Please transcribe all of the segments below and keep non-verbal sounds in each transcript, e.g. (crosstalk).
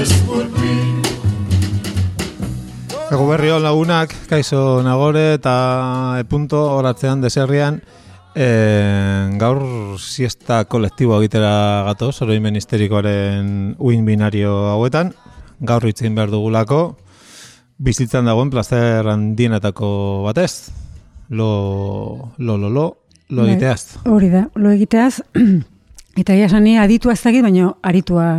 this would be. Ego berri hon lagunak, kaizo nagore eta epunto horatzean deserrian e, gaur siesta kolektibo egitera gatoz, oroimen histerikoaren uin binario hauetan, gaur itzin behar dugulako, bizitzan dagoen plazer handienetako batez, lo, lo, lo, lo, lo Bai. egiteaz. Hori da, lo egiteaz, (clears throat) eta ia sani aditua ez dakit, baina aritua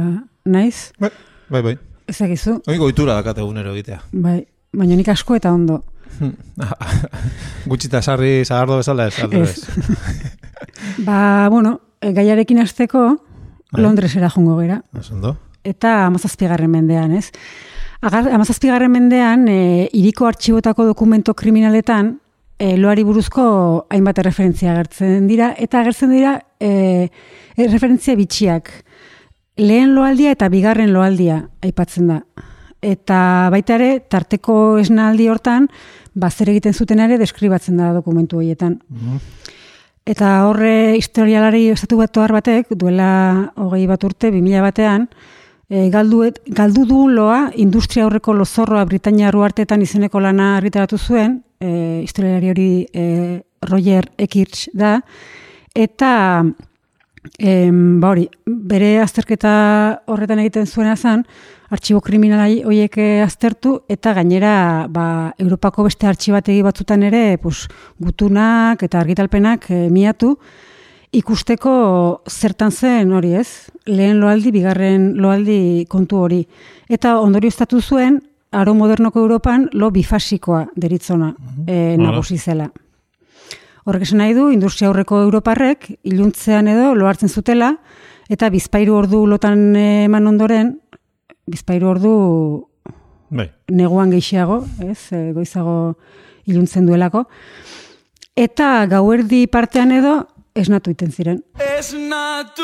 naiz, Bai, bai, bai. ez dakizu, Hoi goitura dakate egunero egitea. bai, baina nik asko eta ondo. (laughs) Gutxita sarri zagardo bezala ez, aldo Ez. (laughs) Ba, bueno, e, gaiarekin hasteko Bai. Londresera jungo gera, Osondo. eta amazazpigarren mendean, ez? Agar, amazazpigarren mendean, e, iriko artxibotako dokumento kriminaletan, e, loari buruzko hainbat referentzia agertzen dira, eta agertzen dira e, e, referentzia bitxiak. Lehen loaldia eta bigarren loaldia aipatzen da. Eta baita ere, tarteko esnaldi hortan, bazer egiten zuten ere deskribatzen da dokumentu horietan. Eta horre historialari estatu batuar batek, duela hogei bat urte, 2000 batean, e, galdu, galdu du loa industria aurreko lozorroa Britania arteetan izeneko lana argitaratu zuen, e, historialari hori e, Roger Ekirch da, eta em, ba hori, bere azterketa horretan egiten zuena zen, artxibo kriminalai horiek eh, aztertu, eta gainera ba, Europako beste artxibategi batzutan ere pues, gutunak eta argitalpenak eh, miatu, ikusteko zertan zen hori ez, lehen loaldi, bigarren loaldi kontu hori. Eta ondorio estatu zuen, aro modernoko Europan lo bifasikoa deritzona e, Hala. nagusi zela. Horrek esan nahi du, industria aurreko Europarrek, iluntzean edo lo hartzen zutela, eta bizpairu ordu lotan eh, eman ondoren, bizpairu ordu Bai. neguan gehiago, ez, e, goizago iluntzen duelako. Eta gauerdi partean edo esnatu iten ziren. It's not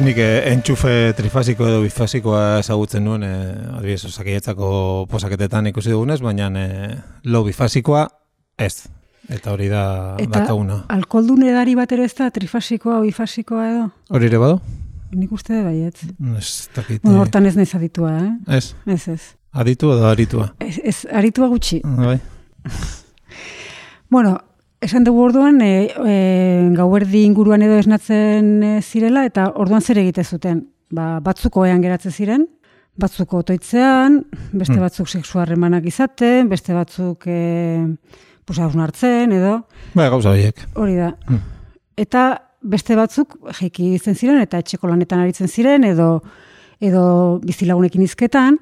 Nik eh, entxufe trifasiko edo bifasikoa ezagutzen nuen, eh, adibidez, osakietzako posaketetan ikusi dugunez, baina eh, lo bifasikoa ez. Eta hori da Eta dakaguna. alkoldun edari bat ere ez da trifasikoa o bifasikoa edo? Hori ere badu? Nik uste dut baietz. Ez dakit. Bueno, eh, hortan ez naiz aditua, eh? Ez, Ez, ez. aditu edo aritua. Ez, ez aritua gutxi. Bai. Bueno, esan dugu orduan, e, e, gauerdi inguruan edo esnatzen e, zirela, eta orduan zer egite zuten. Ba, batzuk oean geratzen ziren, batzuk otoitzean, beste Hmm. batzuk sexu harremanak izaten, beste batzuk e, pues, hausnartzen, edo, Bai, gauza horiek. hori da. Hmm. Eta beste batzuk jeiki izen ziren, eta etxeko lanetan aritzen ziren, edo, edo bizilagunekin izketan,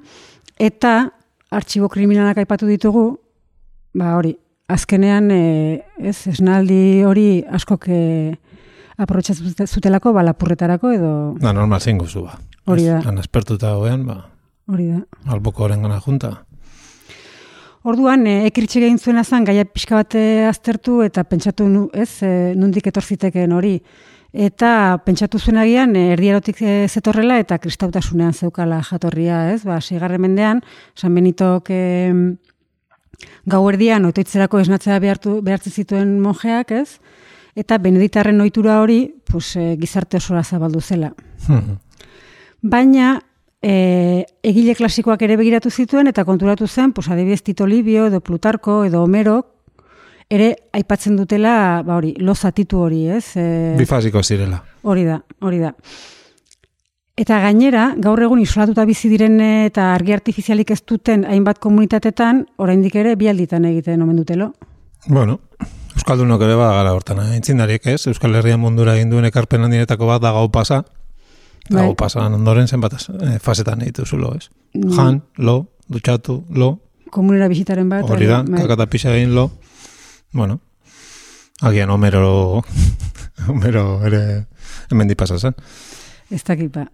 eta artxibo kriminalak aipatu ditugu, ba hori, azkenean, e, ez, esnaldi hori askok e, aprobetxatzen zute- zutelako, ba, lapurretarako, edo Da, normal zein guzu, ba. Hori da. Han espertuta hoean, ba, hori da. alboko horren gana junta. Orduan, e, ekirtxe egin zuena zen, gaia pixka bat aztertu eta pentsatu, nu, ez, e, nundik etorzitekeen hori. Eta pentsatu zuen agian, e, erdierotik e, zetorrela eta kristautasunean zeukala jatorria, ez? Ba, sigarren mendean, San Benitok e, gau erdian, otoitzerako esnatzea behartu, behartzen zituen monjeak, ez? Eta beneditarren ohitura hori, pues, e, gizarte osora zabaldu zela. Baina, e, egile klasikoak ere begiratu zituen eta konturatu zen, pues, adibidez Tito Livio edo Plutarko edo Homero ere aipatzen dutela, ba hori, lo zatitu hori, ez? E, Bifasiko zirela. hori da, hori da. Eta gainera, gaur egun isolatuta bizi diren eta argi artifizialik ez duten hainbat komunitatetan, oraindik ere bialditan egiten omen dutelo. Bueno, Euskaldunok ere gara hortan, eh? Aintzindariek ez, Euskal Herria mundura egin duen ekarpen handienetako bat da gau pasa. Bai. Gau pasan ondoren zenbat eh, fasetan egiten zulo, ez? Mm. Jan, lo, dutxatu, lo, Komunera bisitaren bat. hori da, bai. kakata pisa egin lo. Bueno, agian Homero, (laughs) Homero ere hemen di pasa zen. Ez dakit ba.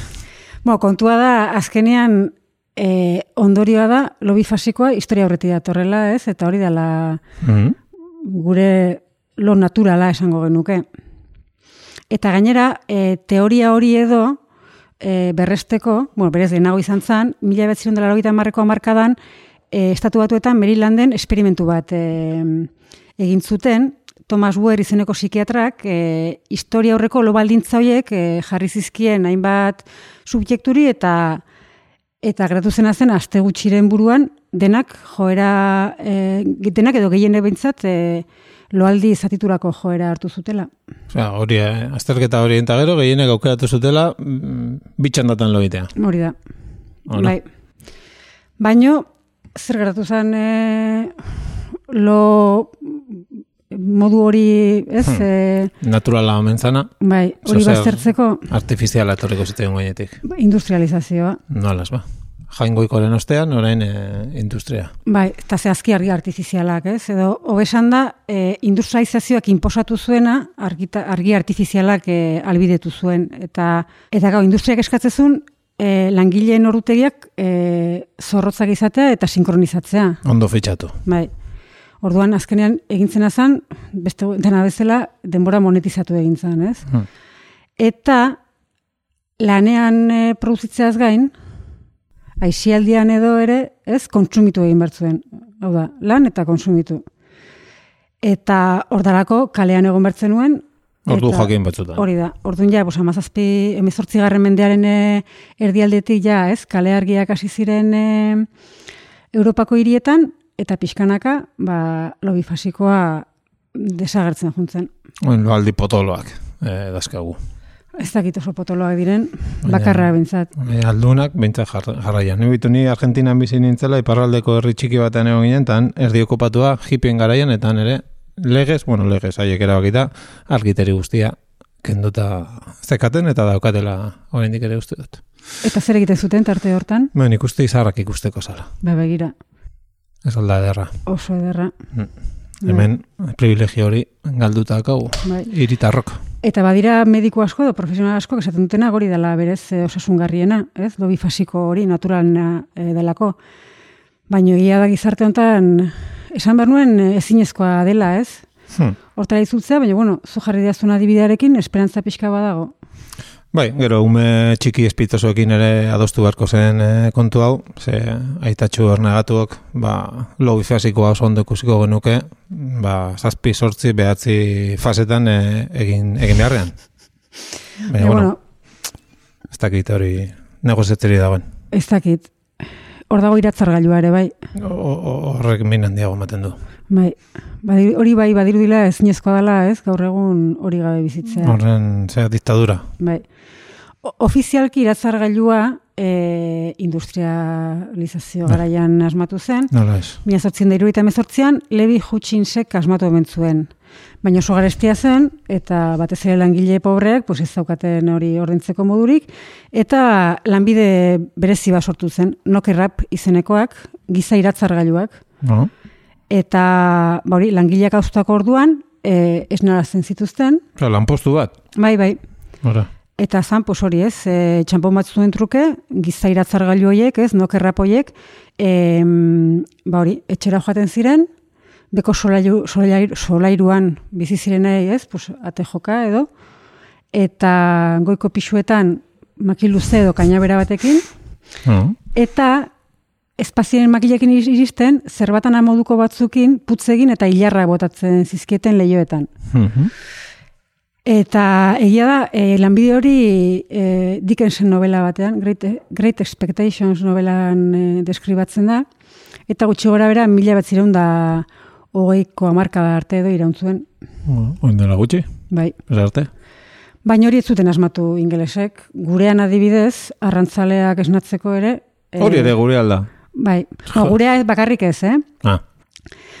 (clears throat) bueno, kontua da, azkenean eh, ondorioa da, lobi fasikoa historia horreti datorrela, ez? Eta hori dela Mhm. gure lo naturala esango genuke. Eta gainera, e, teoria hori edo e, berresteko, bueno, berez lehenago izan zen, mila betzirun dela logita marreko amarkadan, e, estatu batuetan Marylanden esperimentu bat e, egin zuten, Thomas Weir izeneko psikiatrak, e, historia horreko lo baldintza horiek e, jarri zizkien hainbat subjekturi eta eta gratu zena zen aste gutxiren buruan denak joera e, denak edo gehiene behintzat e, loaldi zatiturako joera hartu zutela. Osea, hori, eh, azterketa hori eta gero, gehienek aukeratu zutela, mm, bitxan datan loitea. Hori da. Hola. Bai. Baino, zer gertatu zen e, lo modu hori, ez? Hmm. E, Naturala omen zana, bai, hori baztertzeko artifiziala etorriko zitean gainetik. industrializazioa. Nolas, ba. Jaingoikoren ostean, orain eh, industria. Bai, eta zehazki argi artifizialak, ez? Edo, hobesan da, e, industrializazioak inposatu zuena, argita, argi artifizialak e, albidetu zuen. Eta, eta gau, industriak eskatzezun, e, langileen ordutegiak e, zorrotzak izatea eta sinkronizatzea. Ondo fitxatu. Bai. Orduan, azkenean, egintzen zen, beste dena bezala, denbora monetizatu egin zen, ez? Hmm. Eta, lanean e, produzitzeaz gain, aixialdian edo ere, ez, kontsumitu egin bertzuen. Hau da, lan eta kontsumitu. Eta ordalako kalean egon bertzen nuen. Ordu jakin batzutan. Hori da, orduan ja, bos, amazazpi, emezortzi garren mendearen e, erdialdetik ja, ez, kale argiak hasi ziren e, Europako hirietan, eta pixkanaka, ba, lobi fasikoa desagertzen juntzen. Bueno, aldi potoloak, eh, dazkagu. Ez dakit oso potoloak diren, bakarra bintzat. E, aldunak, behintzat jar, jarraian. Ni bitu ni Argentinan bizi nintzela, iparraldeko herri txiki batean egon ginen, tan erdi okupatua hipien garaian, eta ere legez, bueno, legez, haiek erabakita, argiteri guztia kenduta zekaten eta daukatela oraindik ere uste dut. Eta zer egiten zuten tarte hortan? Ben, ikuste izarrak ikusteko zala. Ba, begira, Ez alda ederra. oso ederra. Hemen, privilegio hori galduta akau, Bai. iritarrok. Eta badira mediku asko edo profesional asko esaten dutena hori dela berez e, osasungarriena, ez? Lobi fasiko hori naturalna e, delako. Baina egia da gizarte honetan esan behar nuen e, ezinezkoa dela, ez? Hmm. Hortara izutzea, baina bueno, zu jarri diazun adibidearekin esperantza pixka badago. Bai, gero ume txiki espitosoekin ere adostu beharko zen eh, kontu hau, ze aitatxu ernegatuok, ba, logi fasikoa oso ondo ikusiko genuke, ba, zazpi sortzi behatzi fasetan eh, egin, egin beharrean. (laughs) Baina, E, bueno, bueno, ez dakit hori negoziatzeri dagoen. ez dakit. Hor dago iratzargailua ere, bai. Horrek min handiago ematen du. Bai, Badi- hori bai badirudila ezinezkoa dela, ez? Gaur egun hori gabe bizitzea. Horren, zera, diktadura. Bai. O- Ofizialki iratzargailua e, industrializazio garaian asmatu zen. Nola ez? Mila zortzien da iruita emezortzian, Levi Hutchinsek asmatu omen zuen. Baina oso garestia zen, eta batez ere langile pobreak, pues ez daukaten hori ordentzeko modurik, eta lanbide berezi bat sortu zen, nokerrap izenekoak, giza iratzargailuak, No? Eta ba hori, langileak hauztako orduan, e, esnarazten zituzten, Osa, lanpostu bat. bai, bai, Ora. Eta zan, pues hori ez, e, txampon bat zuen truke, giza iratzargailu horiek, ez, nokerrap horiek, e, ba hori, etxera joaten ziren, beko solairu, solairu, solairuan bizi zirenei, ez, pues, ate joka edo, eta goiko pixuetan makiluze edo kainabera batekin, No? eta espazien makilekin iris- iristen, zerbatan moduko batzukin, putzegin eta hilarra botatzen zizkieten lehioetan. Mhm. Eta egia da, e, lanbide hori e, Dickensen novela batean, Great, Great Expectations novelan e, deskribatzen da, eta gutxi gora bera mila bat zireun da hogeiko amarkada arte edo irauntzuen, Bueno, Oin dela gutxi, bai. ez arte. Baina hori ez zuten asmatu ingelesek. Gurean adibidez, arrantzaleak esnatzeko ere... Hori ere gure alda. Bai, no, gurea ez bakarrik ez, eh? Ah,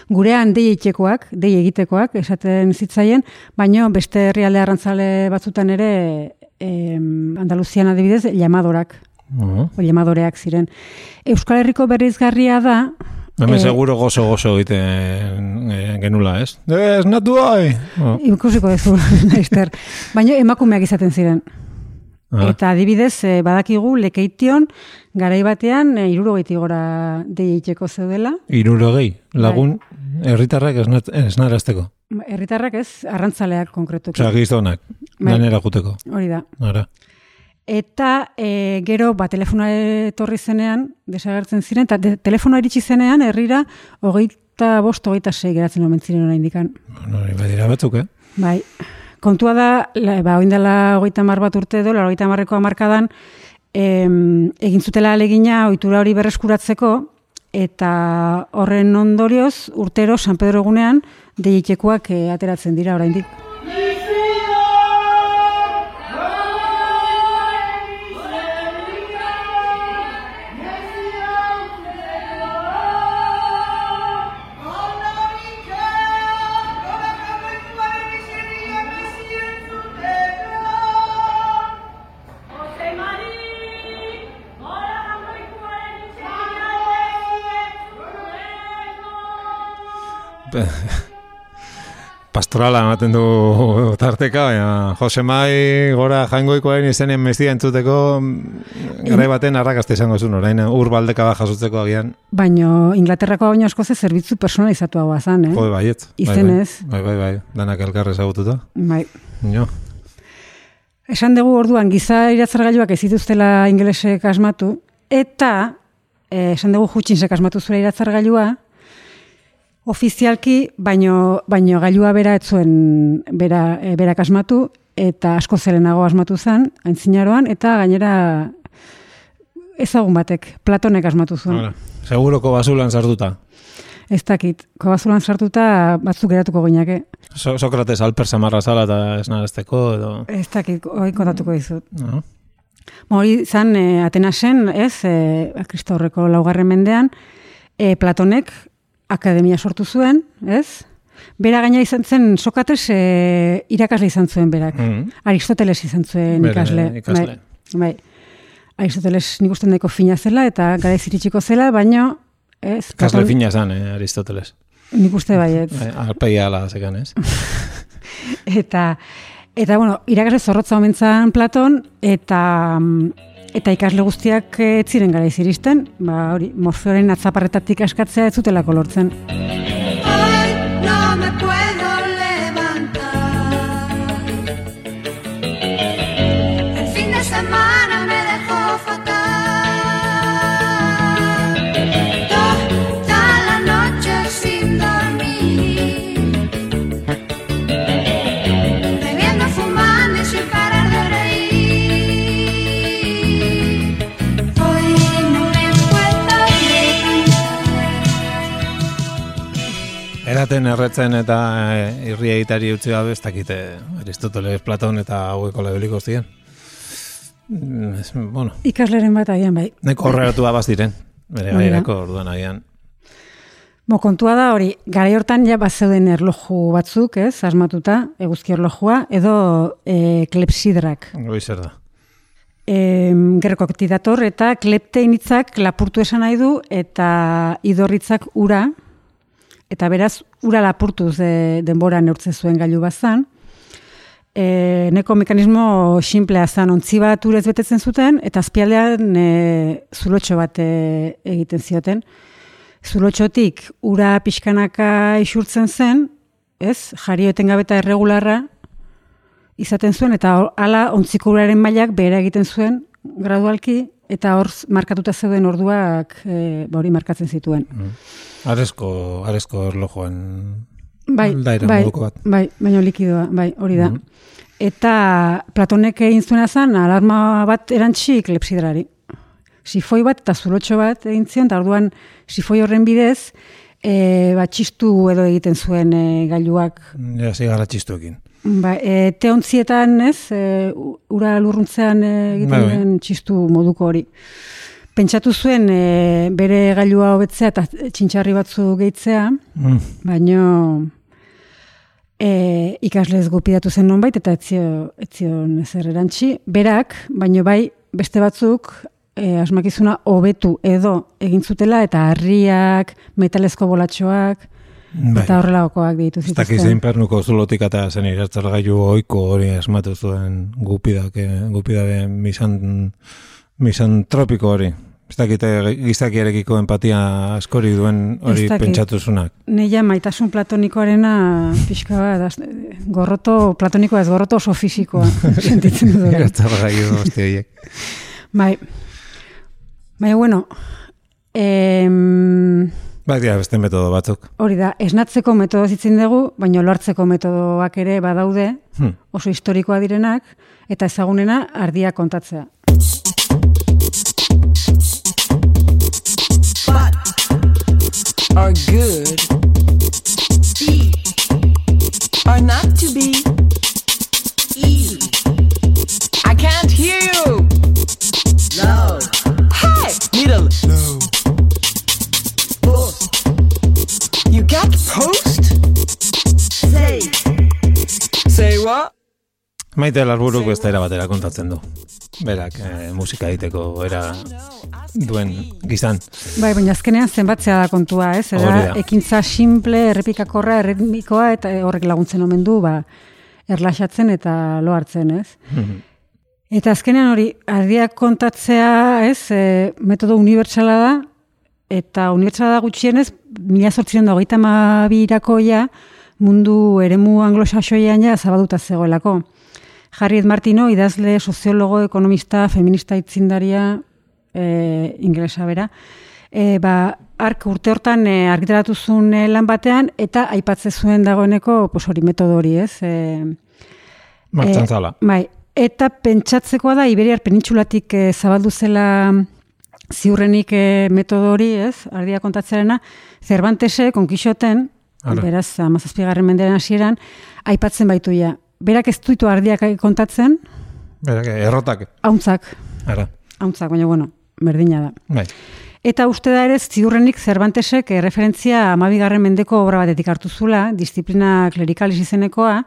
Gurean dei itxekoak, dei egitekoak, esaten zitzaien, baino beste herrialde arrantzale batzutan ere em, Andaluzian adibidez, llamadorak, uh o llamadoreak ziren. Euskal Herriko berrizgarria da, Hemen Eh, seguro gozo-gozo egiten eh, genula, ez? Ez, natu hai! Oh. ikusiko (laughs) Esther, baino emakumeak izaten ziren. Ah. Eta adibidez, eh, badakigu lekeition, garai batean, e, irurogeiti gora dei egiteko zeudela, Irurogei, lagun, herritarrak esnarazteko. herritarrak ez, arrantzaleak konkretuki. Osea, gizonak, Bai. lanera juteko. Hori da. Ara. Eta e, gero, ba, telefonoa etorri zenean, desagertzen ziren, eta de, telefonoa iritsi zenean, herrira, hogeita bost, hogeita sei geratzen omen ziren orain dikan. Bueno, badira batzuk, eh? Bai, kontua da, la, ba, oin dela hogeita mar bat urte edo, hogeita marreko amarkadan, em, egin zutela alegina ohitura hori berreskuratzeko, eta horren ondorioz, urtero San Pedro egunean, deitekuak e, ateratzen dira oraindik. (laughs) Pastorala ematen du (laughs) tarteka, baina Jose Mai gora jaingoikoaren izenen mestia entzuteko mm, garai baten arrakasta izango zuen orain ur baldeka jasotzeko agian. Baino Inglaterrako baino askoz zerbitzu personalizatuagoa zan, eh? Jode baiet. Bai, Izenez. Bai, bai, bai, danak elkar ezagututa. Bai. Jo. Esan dugu orduan giza iratzargailuak ez zituztela ingelesek asmatu eta eh, esan dugu jutsinsek asmatu zuela iratzargailua ofizialki baino baino gailua bera ez zuen bera e, berak asmatu eta asko zelenago asmatu zen aintzinaroan eta gainera ezagun batek Platonek asmatu zuen. Hala. Seguroko basulan sartuta. Ez dakit, kobazulan sartuta batzuk geratuko ginake. So Sokrates alper samarra zala eta esnarazteko edo... Ez dakit, hori kontatuko dizut. No? Ba, Hori zan e, Atenasen, ez, e, Kristo horreko laugarren mendean, e, Platonek akademia sortu zuen, ez? Bera gaina izan zen Sokrates e, irakasle izan zuen berak. Mm. Aristoteles izan zuen ikasle. ikasle. Bai, bai. Aristoteles nik uste nahiko fina zela eta garaiz iritsiko zela, baino ez, Kasle Platon- fina zan, eh, Aristoteles. nik uste baiet. Bai, Arpegia ala zekan, ez? (laughs) Eta, eta bueno, irakasle zorrotza omentzan Platon, eta mm, eta ikasle guztiak eh, ez ziren gara iristen, ba hori, Morfeoren atzaparretatik askatzea ez zutelako lortzen. Eraten erretzen eta eh, irri egitari utzi gabe ez dakite Aristoteles, Platon eta haueko lebeliko ziren. Mm, Bueno, Ikasleren bat agian bai. neko horregatu abaz diren. Bere gairako orduan agian. Bo, kontua da hori, garai hortan ja bazeuden erloju batzuk, ez, asmatuta, eguzki erlojua, edo e, klepsidrak. Hoi zer da. E, dator, eta kleptein hitzak lapurtu esan nahi du, eta idorritzak ura, eta beraz, ura lapurtuz de, denbora neurtzen zuen gailu bazan. E, neko mekanismo simplea zan, ontzi bat urez betetzen zuten, eta azpialdean e, zulotxo bat e, egiten zioten. Zulotxotik ura pixkanaka isurtzen zen, ez, jario etengabe eta erregularra, izaten zuen, eta hala ontziko uraren mailak behera egiten zuen gradualki, eta hor markatuta zeuden orduak e, ba hori markatzen zituen. Aresko, aresko erlojoen Bai, aldaera bai, moduko bat. bai, baino likidoa, bai, hori da. Mhm. Eta Platonek egin zuena zen, alarma bat erantzi klepsidrari. Sifoi bat eta zulotxo bat egin zion, eta orduan sifoi horren bidez, e, ba, txistu edo egiten zuen e, gailuak. Ja, zigara txistuekin. Ba, e, teontzietan, ez, e, ura lurruntzean e, egiten Bai, bai. den txistu moduko hori. Pentsatu zuen e, bere gailua hobetzea eta txintxarri batzu gehitzea, Mm. baino e, ikaslez gupidatu zen nonbait eta etzio, etzion ezer erantzi. Berak, baino bai beste batzuk e, asmakizuna hobetu edo egin zutela eta harriak, metalezko bolatxoak Bai. eta horrelakoak ditu Ez dakiz zein zituzten. pernuko zulotik eta zen iratzargailu oiko hori asmatu zuen gupidak, eh, gupidaren misan, misantropiko hori. Ez dakite gizakiarekiko empatia askori duen hori Ez dakit. pentsatu zunak. Neia maitasun platonikoarena pixka bat, gorroto, platonikoa ez gorroto oso fisikoa (laughs) sentitzen dut. Iratzargailu hostia horiek. Bai, bai, bueno, em, Dira, beste metodo batzuk. hori da, esnatzeko metodo zitzen dugu, baina loartzeko metodoak ere badaude, Hm. oso historikoa direnak, eta ezagunena ardia kontatzea. are good are Maite larburuk beste era batera kontatzen du. Berak, eh, musika egiteko era duen gizan. Bai, baina azkenean zenbatzea da kontua, ez? Hori Eta da. ekintza simple, errepikakorra, erritmikoa, eta horrek laguntzen omen du, ba, erlaxatzen eta lo hartzen, ez? Eta azkenean hori, ardiak kontatzea, ez, e, metodo unibertsala da, eta unibertsala da gutxienez, mila sortziren da hogeita mabirako ja, mundu eremu anglosaxoian ja zabaduta zegoelako. Harriet Martino, idazle, soziologo, ekonomista, feminista itzindaria, e, inglesa bera, e, ba, ark urte hortan e, argitaratu zuen e, lan batean, eta aipatze zuen dagoeneko, pos hori metodo hori, ez? E, Martxan Eh, zala. Bai, eta pentsatzekoa da Iberiar penitsulatik eh, zabaldu zela ziurrenik eh, metodo hori, ez? Ardia kontatzearena, Cervantese, konkixoten, beraz, amazazpigarren mendean hasieran, aipatzen baitu ja. Berak ez duitu ardiak kontatzen, Berak, eh, errotak. hauntzak, Ara, hauntzak, baina bueno, berdina da. bai. Eta uste da ere ziurrenik Cervantesek eh, referentzia amabigarren mendeko obra batetik hartu zula, disiplina klerikalis izenekoa,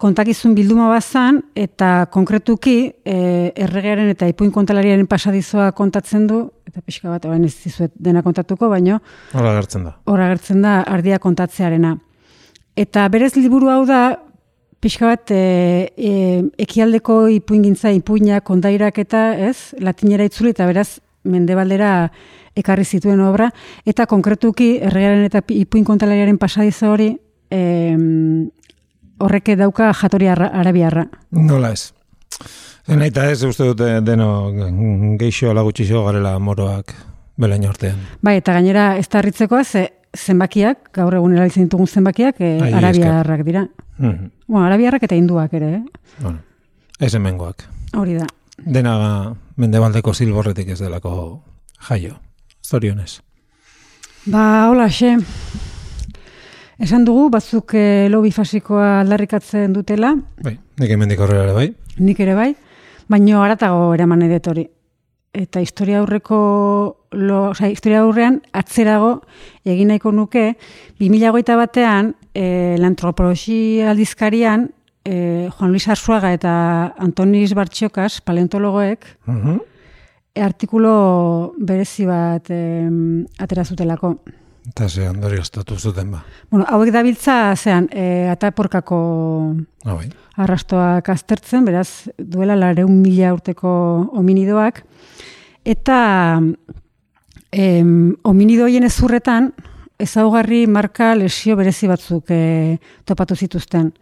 kontakizun bilduma bazan, eta konkretuki e, erregearen eta ipuin kontalariaren pasadizoa kontatzen du, eta pixka bat, orain ez dizuet dena kontatuko, baino Hora gertzen da. hor agertzen da ardia kontatzearena. Eta berez liburu hau da, pixka bat, e, e, ekialdeko ipuingintza, ipuinak, kondairak eta, ez, latinera itzuli, eta beraz, mendebaldera ekarri zituen obra, eta konkretuki erregearen eta ipuin kontalariaren pasadizo hori, em, horreke dauka jatori arra- arabiarra. Nola ez. Zen eta ez uste dute deno geixo lagutxixo garela moroak belain artean. Bai, eta gainera ez da harritzekoa, ze zenbakiak, gaur egun erabiltzen ditugun zenbakiak, e, arabiarrak dira. Mhm. Bueno, arabiarrak eta hinduak ere, eh? Bueno, ez hemengoak. hori da. Dena mendebaldeko zilborretik ez delako jaio. Zorionez. Ba, hola, xe. Esan dugu, batzuk e, lobi fasikoa aldarrikatzen dutela, Bai, nik hemendik aurrera ere bai. nik ere bai, baino haratago eraman edet hori. Eta historia aurreko, lo, oza, historia aurrean atzerago egin nahiko nuke, 2008 batean, e, l'antropologia aldizkarian, e, Juan Luis Arzuaga eta Antonis Bartxokas, paleontologoek, Mhm. e, artikulo berezi bat em, atera zutelako. Eta ze ondori ostatu zuten ba. Bueno, hauek dabiltza, zean, e, ataporkako Ah, bai. arrastoak aztertzen, beraz, duela lareun mila urteko hominidoak, eta em, hominidoien ezurretan, ezaugarri marka lesio berezi batzuk e, topatu zituzten.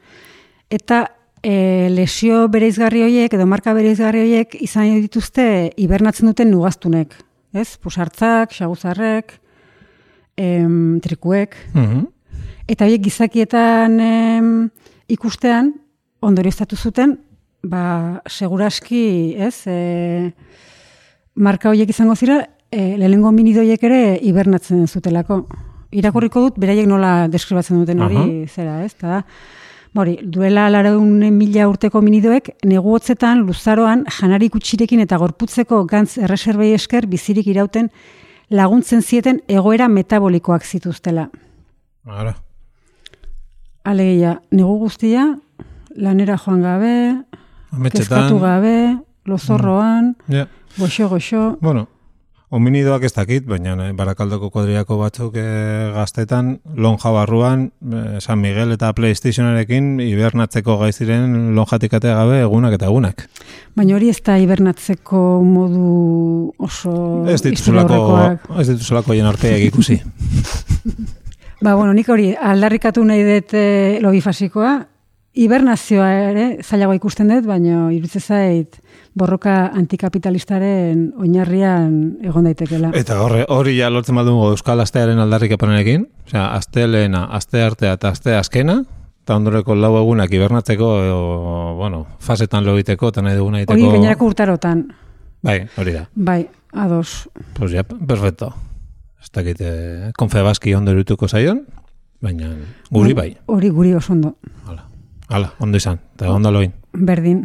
Eta e, lesio bereizgarri horiek, edo marka bereizgarri horiek, izan dituzte hibernatzen duten nugaztunek. Ez? Pusartzak, xaguzarrek, em, trikuek, Mhm. Eta horiek gizakietan em, ikustean, ondorioztatu zuten, ba, seguraski, ez, e, marka horiek izango zira, e, lehenengo minidoiek ere hibernatzen zutelako. Irakurriko dut, beraiek nola deskribatzen duten hori, Aha. zera, ez, eta da, Hori, duela laraunen mila urteko minidoek, neguotzetan, luzaroan, janarik utxirekin eta gorputzeko gantz erreserbei esker bizirik irauten laguntzen zieten egoera metabolikoak zituztela. Ara. Alegia, negu guztia, lanera joan gabe, kezkatu Ametxetan. gabe, lozorroan, Ja. goxo-goxo, Bueno, hominidoak ez dakit, baina eh, barakaldoko kodriako batzuk eh, gaztetan, lonja barruan, eh, San Miguel eta Playstationarekin hibernatzeko gaiziren lonjatik atea gabe egunak eta egunak. baina hori ez da hibernatzeko modu oso Ez dituzulako, ez dituzulako jen arpeak ikusi. (laughs) Ba, bueno, nik hori aldarrikatu nahi dut e, logifasikoa, hibernazioa ere zailago ikusten dut, baina irutze zait borroka antikapitalistaren oinarrian egon daitekela. Eta horre, hori ja lortzen baldungo Euskal Astearen aldarrik epanenekin, osea, aste lehena, aste artea eta aste azkena, eta ondoreko lau egunak hibernatzeko, o, bueno, fasetan lo egiteko, eta nahi duguna egiteko. Hori gainerako urtarotan, Bai, hori da. bai, ados. Pues ya, perfecto. Ez dakit, eh, konfebaski ondo irutuko zaion, baina guri bai. Hori guri oso ondo, Hala, hala, ondo izan, eta ondo loin. berdin.